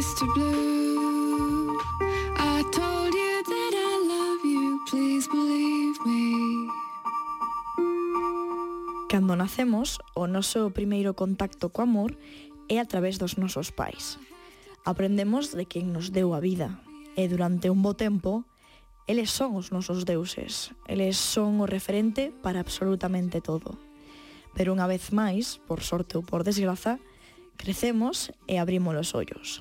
Mr. Blue. I told you that I love you, please believe me. Cando nacemos, o noso primeiro contacto co amor é a través dos nosos pais. Aprendemos de quen nos deu a vida e durante un bo tempo eles son os nosos deuses, eles son o referente para absolutamente todo. Pero unha vez máis, por sorte ou por desgraza, crecemos e abrimos os ollos.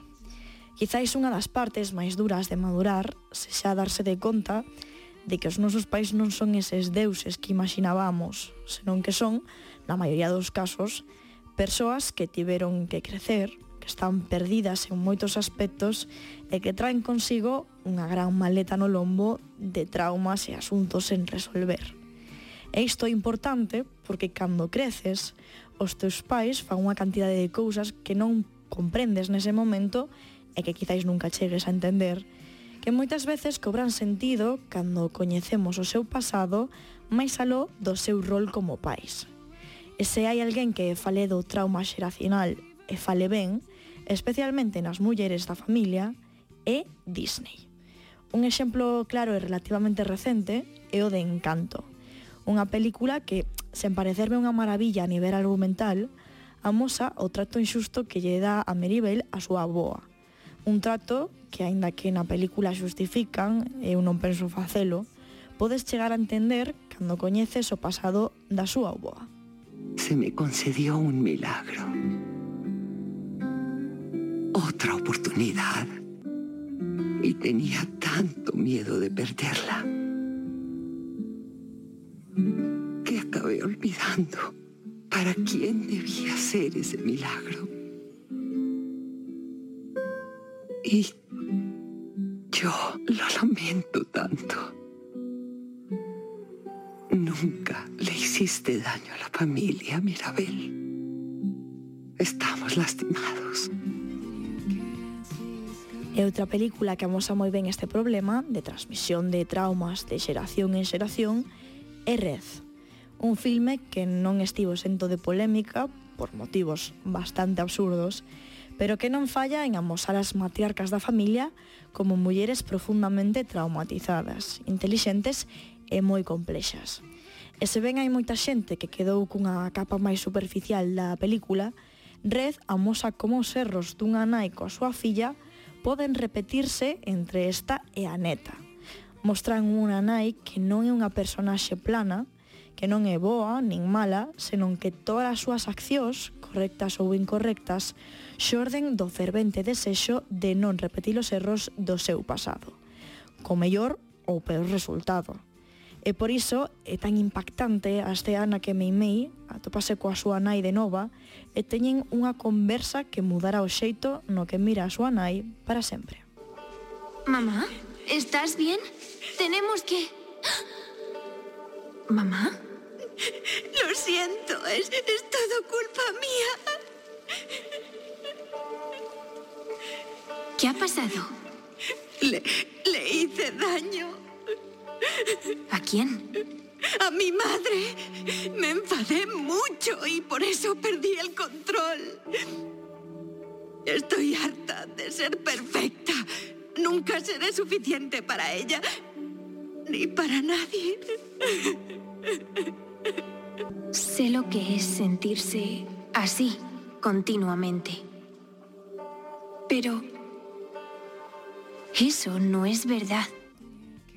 Quizáis unha das partes máis duras de madurar se xa darse de conta de que os nosos pais non son eses deuses que imaginábamos, senón que son, na maioría dos casos, persoas que tiveron que crecer, que están perdidas en moitos aspectos e que traen consigo unha gran maleta no lombo de traumas e asuntos en resolver. E isto é importante porque cando creces, os teus pais fan unha cantidade de cousas que non comprendes nese momento e que quizáis nunca chegues a entender, que moitas veces cobran sentido cando coñecemos o seu pasado máis aló do seu rol como pais. E se hai alguén que fale do trauma xeracional e fale ben, especialmente nas mulleres da familia, é Disney. Un exemplo claro e relativamente recente é o de Encanto, unha película que, sen parecerme unha maravilla a nivel argumental, amosa o trato injusto que lle dá a Meribel a súa boa, Un trato que, aínda que na película xustifican, e eu non penso facelo, podes chegar a entender cando coñeces o pasado da súa avoa. Se me concedió un milagro. Otra oportunidad. Y tenía tanto miedo de perderla. Que acabé olvidando para quién debía ser ese milagro. Y yo lo lamento tanto. Nunca le hiciste daño a la familia, Mirabel. Estamos lastimados. E outra película que amosa moi ben este problema de transmisión de traumas de xeración en xeración é Red, un filme que non estivo sento de polémica por motivos bastante absurdos, pero que non falla en amosar as matriarcas da familia como mulleres profundamente traumatizadas, intelixentes e moi complexas. E se ben hai moita xente que quedou cunha capa máis superficial da película, Red amosa como os erros dunha nai coa súa filla poden repetirse entre esta e a neta. Mostran unha nai que non é unha personaxe plana, que non é boa nin mala, senón que todas as súas accións correctas ou incorrectas, xorden do fervente desexo de non repetir os erros do seu pasado, co mellor ou peor resultado. E por iso é tan impactante a escena na que Meimei atopase coa súa nai de nova e teñen unha conversa que mudará o xeito no que mira a súa nai para sempre. Mamá, estás bien? Tenemos que... Mamá? Lo siento, es, es todo culpa ¿Qué ha pasado? Le, le hice daño ¿A quién? a mi madre. Me enfadé mucho y por eso perdí el control. Estoy harta de ser perfecta. Nunca seré suficiente para ella, ni para nadie. Sé lo que es sentirse así continuamente. Pero Eso no es verdad.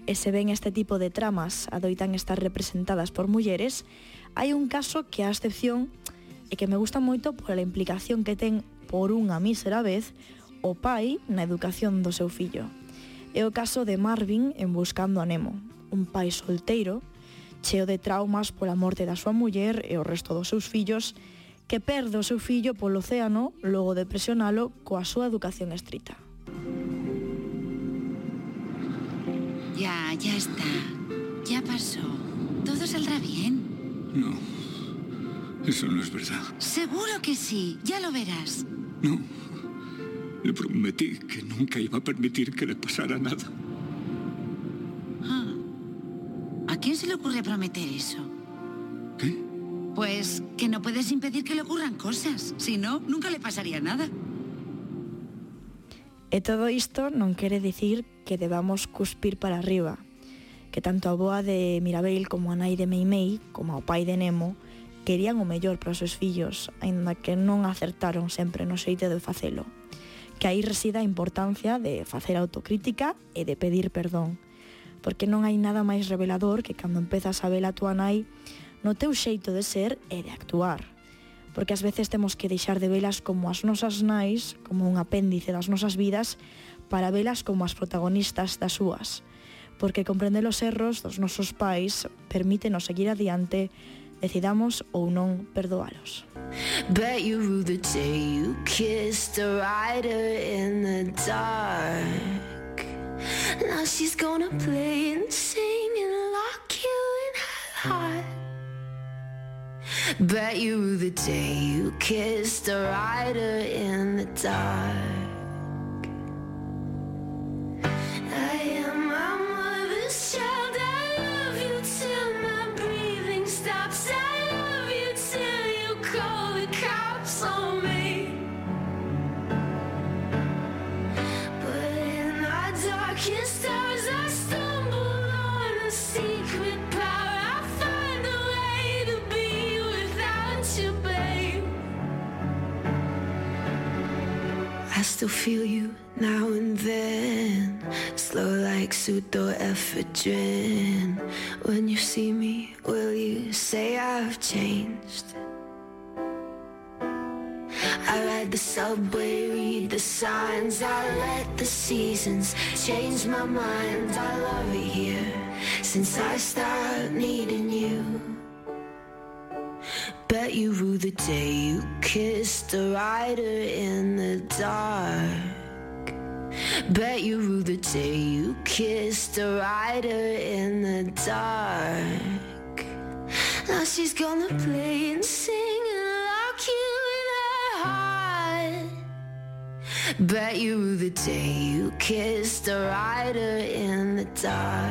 E se ven este tipo de tramas adoitan estar representadas por mulleres, hai un caso que a excepción e que me gusta moito pola implicación que ten por unha mísera vez o pai na educación do seu fillo. É o caso de Marvin en Buscando a Nemo, un pai solteiro, cheo de traumas pola morte da súa muller e o resto dos seus fillos, que perde o seu fillo polo océano logo de presionalo coa súa educación estrita. Ya, ya está. Ya pasó. Todo saldrá bien. No, eso no es verdad. Seguro que sí. Ya lo verás. No. Le prometí que nunca iba a permitir que le pasara nada. Ah. ¿A quién se le ocurre prometer eso? ¿Qué? Pues que no puedes impedir que le ocurran cosas. Si no, nunca le pasaría nada. E todo isto non quere dicir que debamos cuspir para arriba, que tanto a boa de Mirabel como a nai de Meimei, como o pai de Nemo, querían o mellor para os seus fillos, aínda que non acertaron sempre no xeito de facelo. Que aí resida a importancia de facer autocrítica e de pedir perdón, porque non hai nada máis revelador que cando empezas a ver a tua nai no teu xeito de ser e de actuar porque ás veces temos que deixar de velas como as nosas nais, como un apéndice das nosas vidas, para velas como as protagonistas das súas, porque comprender os erros dos nosos pais permítenos seguir adiante decidamos ou non perdoalos. Bet you rue the day you kissed a rider in the dark. Now she's gonna play and sing. Bet you the day you kissed a rider in the dark. I am my mother's child. I love you till my breathing stops. I love you till you call the cops on me. But in our darkest still feel you now and then, slow like pseudoephedrine. When you see me, will you say I've changed? I ride the subway, read the signs. I let the seasons change my mind. I love it here since I started needing you. Bet you rue the day you kissed a rider in the dark. Bet you rue the day you kissed a rider in the dark. Now she's gonna play and sing and lock you in her heart. Bet you rue the day you kissed a rider in the dark.